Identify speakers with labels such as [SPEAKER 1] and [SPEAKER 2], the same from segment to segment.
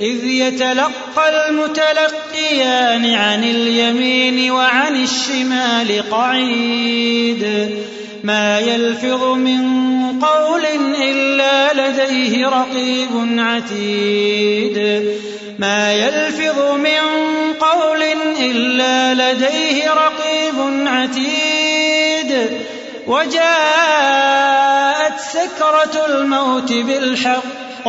[SPEAKER 1] إذ يتلقى المتلقيان عن اليمين وعن الشمال قعيد ما يلفظ من قول إلا لديه رقيب عتيد ما يلفظ من قول إلا لديه رقيب عتيد وجاءت سكرة الموت بالحق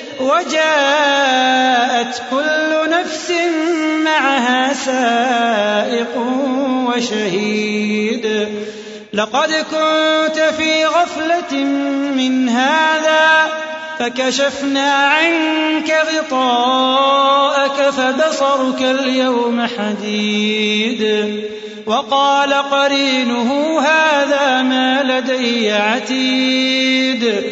[SPEAKER 1] وجاءت كل نفس معها سائق وشهيد لقد كنت في غفلة من هذا فكشفنا عنك غطاءك فبصرك اليوم حديد وقال قرينه هذا ما لدي عتيد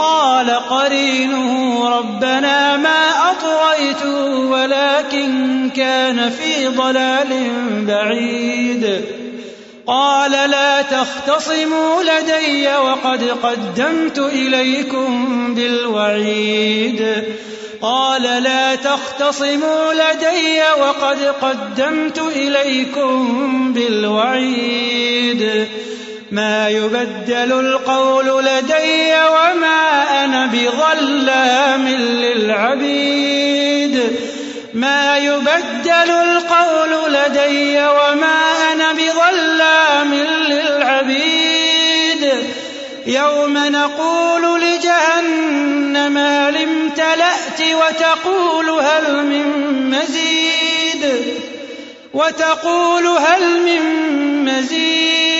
[SPEAKER 1] قال قرينه ربنا ما أطغيته ولكن كان في ضلال بعيد قال لا تختصموا لدي وقد قدمت إليكم بالوعيد قال لا تختصموا لدي وقد قدمت إليكم بالوعيد ما يبدل القول لدي وما أنا بظلام للعبيد ما يبدل القول لدي وما أنا بظلام للعبيد يوم نقول لجهنم هل امتلأت وتقول هل من مزيد وتقول هل من مزيد